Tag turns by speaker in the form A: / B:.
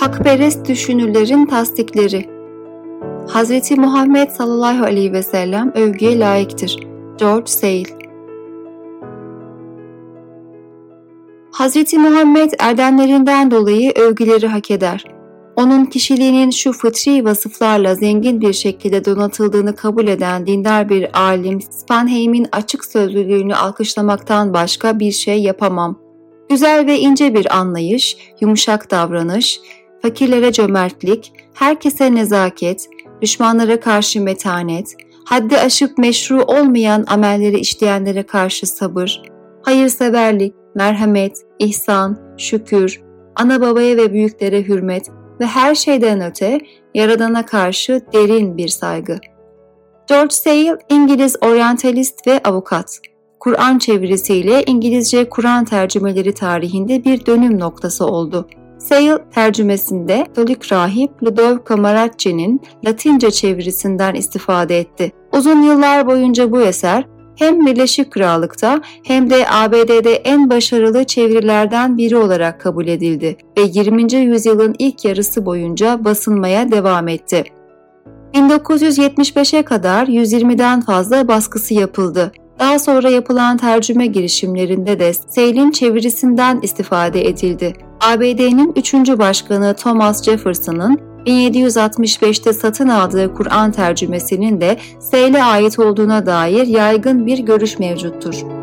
A: Hakperest düşünürlerin tasdikleri Hz. Muhammed sallallahu aleyhi ve sellem övgüye layıktır. George Sale Hz. Muhammed erdemlerinden dolayı övgüleri hak eder. Onun kişiliğinin şu fıtri vasıflarla zengin bir şekilde donatıldığını kabul eden dindar bir alim Spanheim'in açık sözlülüğünü alkışlamaktan başka bir şey yapamam. Güzel ve ince bir anlayış, yumuşak davranış, fakirlere cömertlik, herkese nezaket, düşmanlara karşı metanet, haddi aşıp meşru olmayan amelleri işleyenlere karşı sabır, hayırseverlik, merhamet, ihsan, şükür, ana babaya ve büyüklere hürmet ve her şeyden öte Yaradan'a karşı derin bir saygı. George Sale, İngiliz oryantalist ve avukat. Kur'an çevirisiyle İngilizce Kur'an tercümeleri tarihinde bir dönüm noktası oldu. Sale tercümesinde Katolik rahip Ludovico Maracci'nin Latince çevirisinden istifade etti. Uzun yıllar boyunca bu eser hem Birleşik Krallık'ta hem de ABD'de en başarılı çevirilerden biri olarak kabul edildi ve 20. yüzyılın ilk yarısı boyunca basılmaya devam etti. 1975'e kadar 120'den fazla baskısı yapıldı. Daha sonra yapılan tercüme girişimlerinde de Sale'in çevirisinden istifade edildi. ABD'nin 3. Başkanı Thomas Jefferson'ın 1765'te satın aldığı Kur'an tercümesinin de Sale'e ait olduğuna dair yaygın bir görüş mevcuttur.